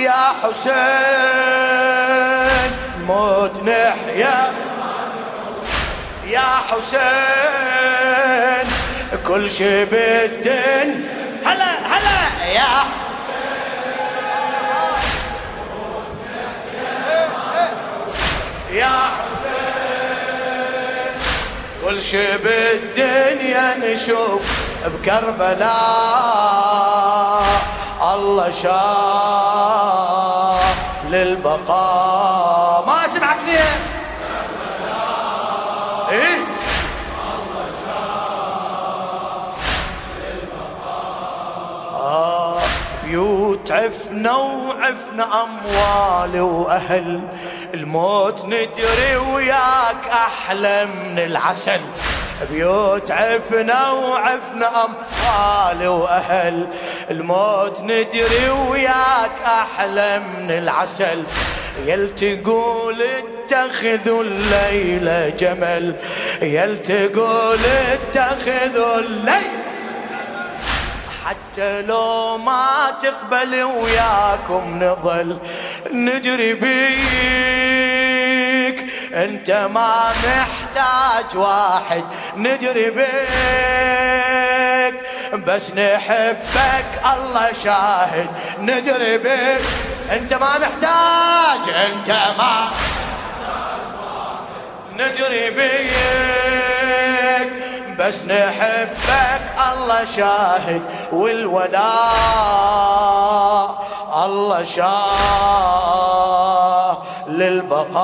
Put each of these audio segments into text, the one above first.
يا حسين موت نحيا. يا حسين كل شي بالدن هلا هلا يا يا حسين كل شي بالدنيا نشوف بكربلاء. الله شاء للبقاء. ما اسمعك ليه إيه؟ آه بيوت عفنا وعفنا أموال وأهل. الموت ندري وياك أحلى من العسل. بيوت عفنا وعفنا أموال وأهل. الموت ندري وياك أحلى من العسل. يل تقول اتخذوا الليلة جمل. يل تقول اتخذوا الليل. حتى لو ما تقبل وياكم نظل. ندري بيك أنت ما محتاج واحد. ندري بيك. بس نحبك الله شاهد ندري بك. انت ما محتاج انت ما ندري بيك بس نحبك الله شاهد والولاء الله شاء للبقاء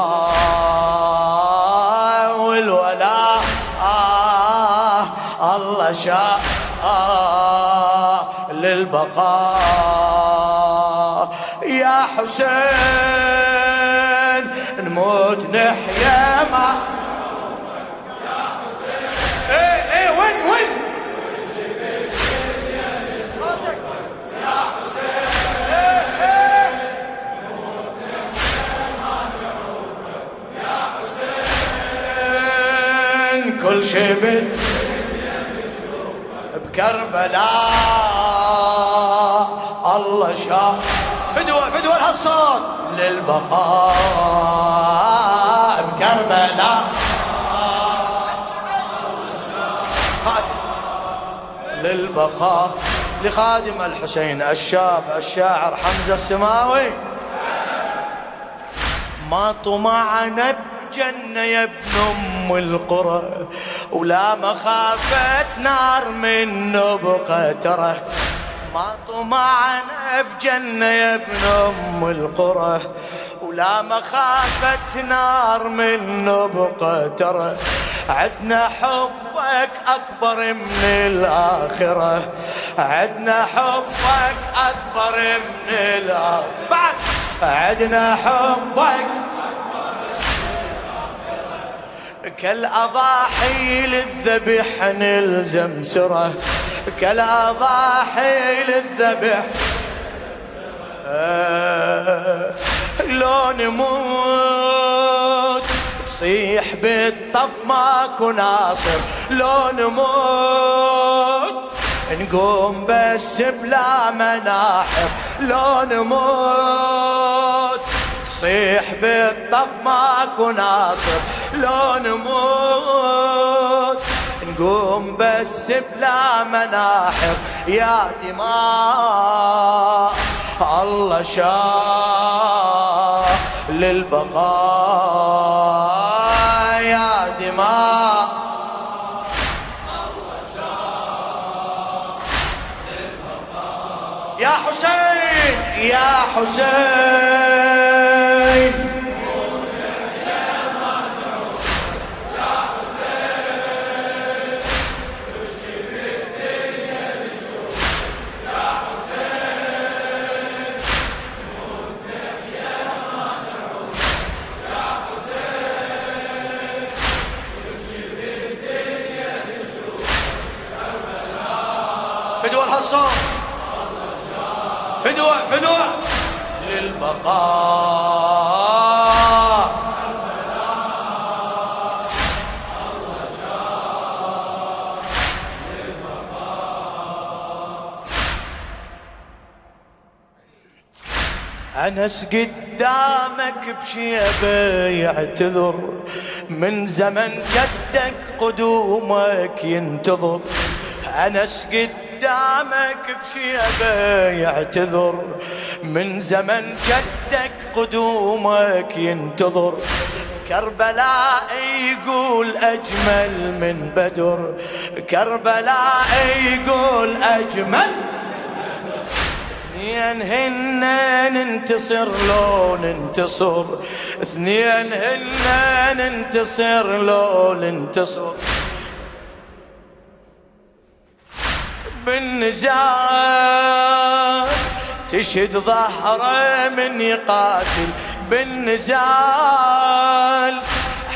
والولاء آه الله شاء للبقاء. يا حسين نموت نحيا ما. يا حسين إيه إيه وين وين؟ كل شيء بكربلاء الله شاء. فدوة فدوة الهالصوت للبقاء بكربلاء للبقاء. لخادم الحسين الشاب الشاعر حمزة السماوي. ما طمعنا الجنة يا ابن أم القرى. ولا مخافة نار من نبقى ترى ما طمعنا بجنة يا ابن أم القرى. ولا مخافة نار من نبقى ترى عدنا حبك أكبر من الآخرة. عدنا حبك أكبر من الآخرة. بعد. عدنا حبك كالأضاحي للذبح نلزم سرة. كالأضاحي للذبح. آه لو نموت تصيح بالطف ماكو ناصر. لو نموت نقوم بس بلا مناحر. لو نموت تصيح بالطف ماكو ناصر. لو نموت نقوم بس بلا مناحر يا دماء. الله شاء للبقاء يا دماء. يا حسين يا حسين. أنس قدامك بشيبة يعتذر. من زمن جدك قدومك ينتظر. أنس قدامك بشيبة يعتذر. من زمن جدك قدومك ينتظر. كربلاء يقول أجمل من بدر. كربلاء يقول أجمل اثنين هن ننتصر لو ننتصر. اثنين هن ننتصر لو ننتصر. بالنزال تشد ظهره من يقاتل. بالنزال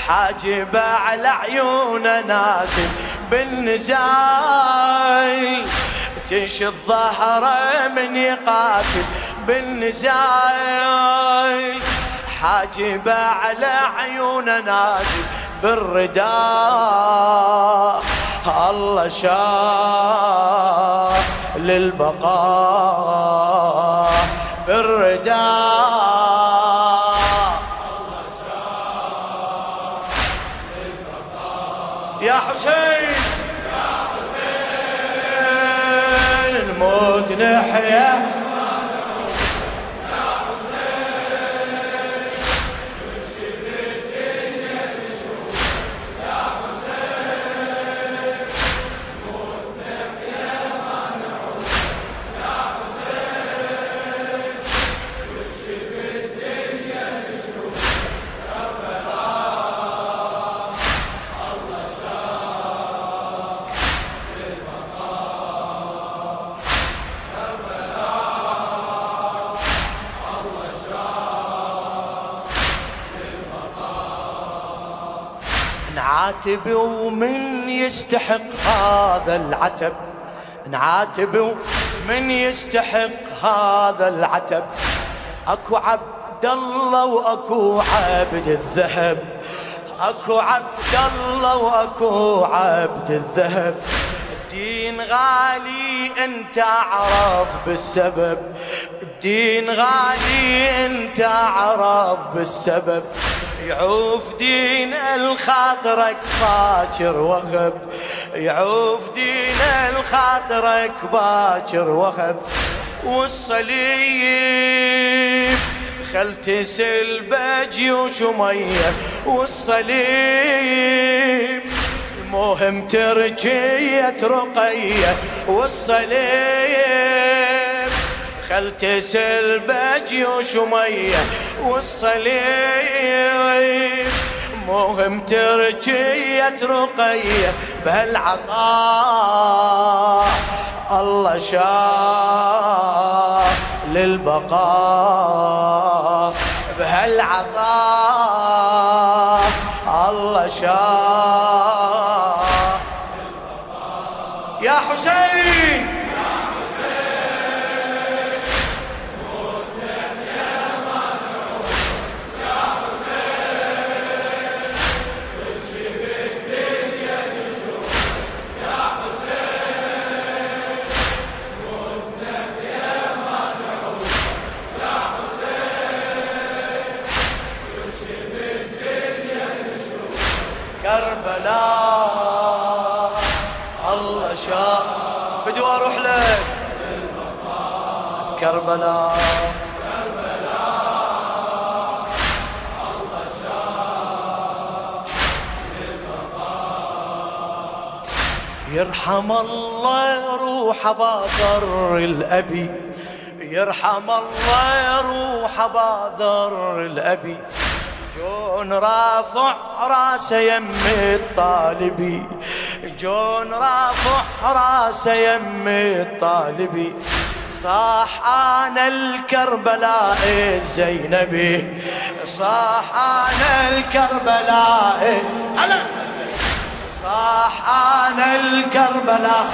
حاجب على عيونه نازل. بالنزال تشد ظهره من يقاتل بالنزال حاجب على عيونه نازل بالرداء. الله شاء للبقاء بالرداء. نموت نحيا نعاتب ومن يستحق هذا العتب. نعاتب ومن يستحق هذا العتب. أكو عبد الله وأكو عبد الذهب. أكو عبد الله وأكو عبد الذهب. الدين غالي أنت أعرف بالسبب. الدين غالي أنت أعرف بالسبب. يعوف دين الخاطرك باكر وغب. يعوف دين الخاطرك باكر وغب. والصليب خل تسل بجيوش مية والصليب المهم ترجية رقية. والصليب خل تسل بجيوش مية والصليب. مهم ترجية رقية بهالعطاء الله شاء للبقاء بهالعطاء. الله شاء يرحم الله روح باذر الأبي. يرحم الله روح باذر الأبي. جون رافع راسه يم الطالبي جون رافع راسه يم الطالبي صاح أنا الكربلاء الزينبي صاح أنا الكربلاء هلا. صاح أنا الكربلاء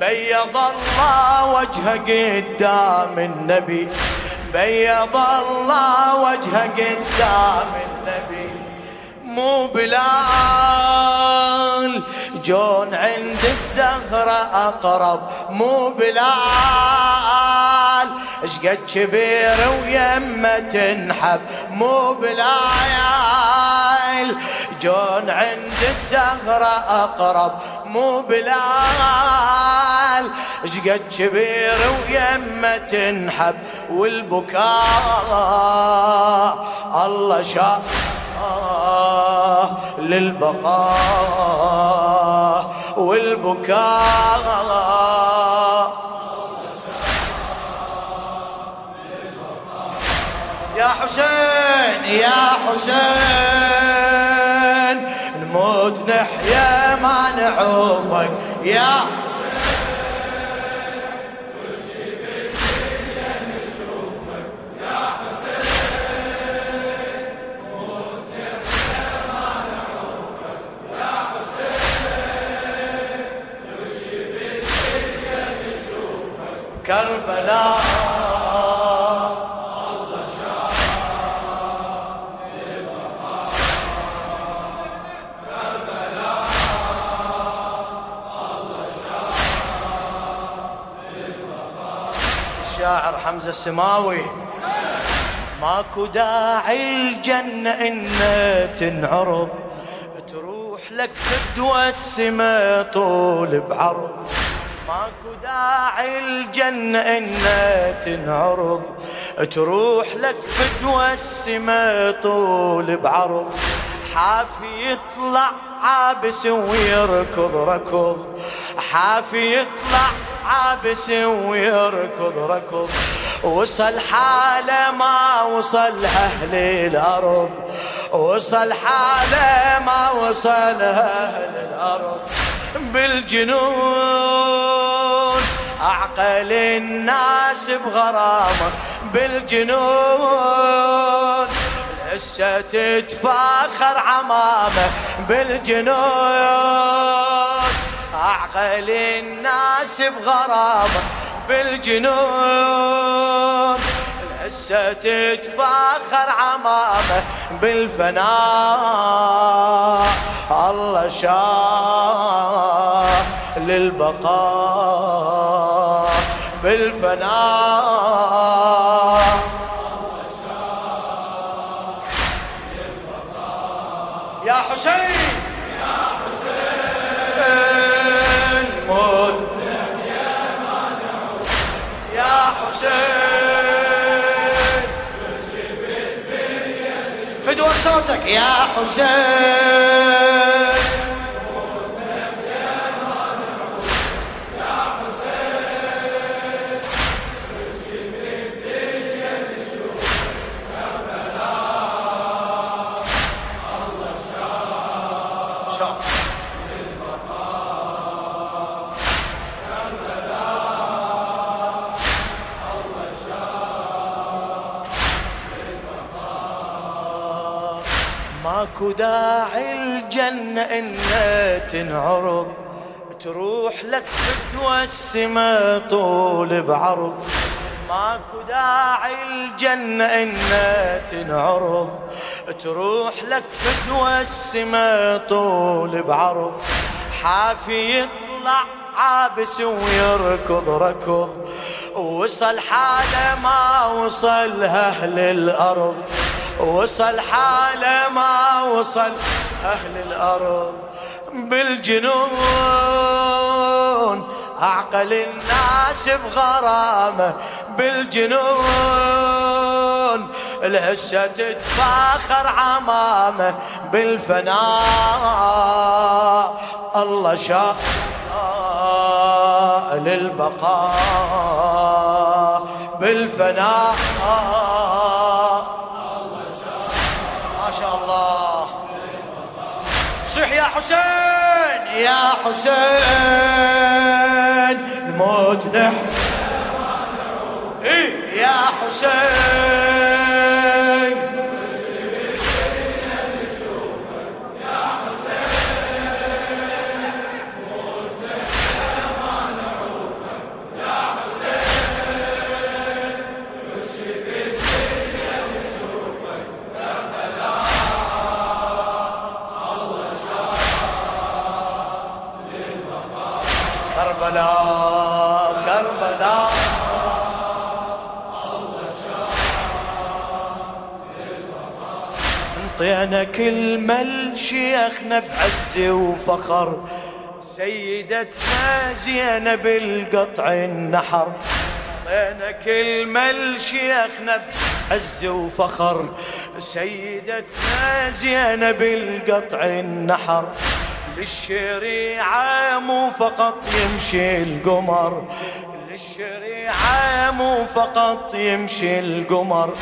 بيض الله وجهه قدام النبي. بيض الله وجهه قدام النبي. مو بلال جون عند الزهرة أقرب. مو بلال اشقد كبير ويمة تنحب. مو بلايل جون عند الزهرة أقرب مو بلال. إشقد كبير ويمة تنحب والبكاء. الله شاء للبقاء والبكاء. يا حسين يا حسين. نموت نحيا ما نعوفك يا حمزة السماوي ماكو داعي الجنة إن تنعرض. تروح لك فدوى السما طول بعرض. ماكو داعي الجنة إنها تنعرض. تروح لك فدوى السما طول بعرض. حافي يطلع عابس ويركض ركض. حافي يطلع عابس ويركض ركض. وصل حالة ما وصل أهل الأرض. وصل حالة ما وصل أهل الأرض. بالجنون أعقل الناس بغرامة. بالجنون هسه تتفاخر عمامة. بالجنون أعقل الناس بغرامة بالجنون. هسه تتفاخر عمامة بالفناء. الله شاء للبقاء بالفناء. يا حسين! صوتك يا حسين. ماكو داعي الجنة إنها تنعرض تروح لك فدوى السما طول بعرض. ماكو داعي الجنة إنها تنعرض تروح لك فدوى السما طول بعرض. حافي يطلع عابس ويركض ركض وصل حالة ما وصل أهل الأرض. وصل حاله ما وصل أهل الأرض بالجنون. أعقل الناس بغرامة بالجنون. الهسة تتفاخر عمامة بالفناء. الله شاء للبقاء بالفناء. يا حسين يا حسين نموت نحن. إيه؟ يا حسين. حطينا كلمة لشيخنا بعز وفخر. سيدتنا زينب القطع النحر. حطينا كلمة لشيخنا بعز وفخر. سيدتنا زينب القطع النحر. للشريعة مو فقط يمشي القمر. للشريعة مو فقط يمشي القمر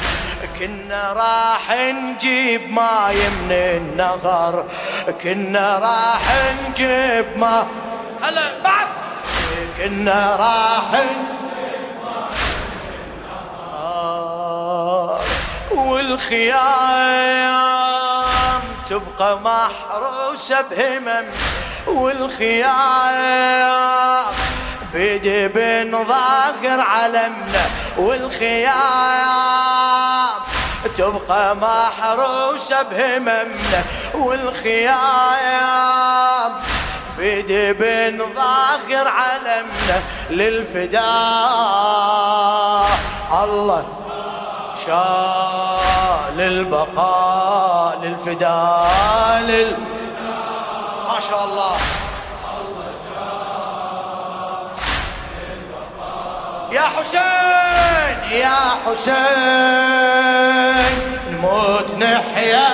كنا راح نجيب ماي من النهر كنا راح نجيب ما هلا بعد! كنا راح والخيام تبقى محروسة بهمم والخيام بدبن ظاهر علمنا والخيام تبقى محروسة بهممنا والخيام بدبن ظاهر علمنا للفداء. الله شال البقاء للفداء لل ما شاء الله. يا حسين يا حسين نموت نحيا.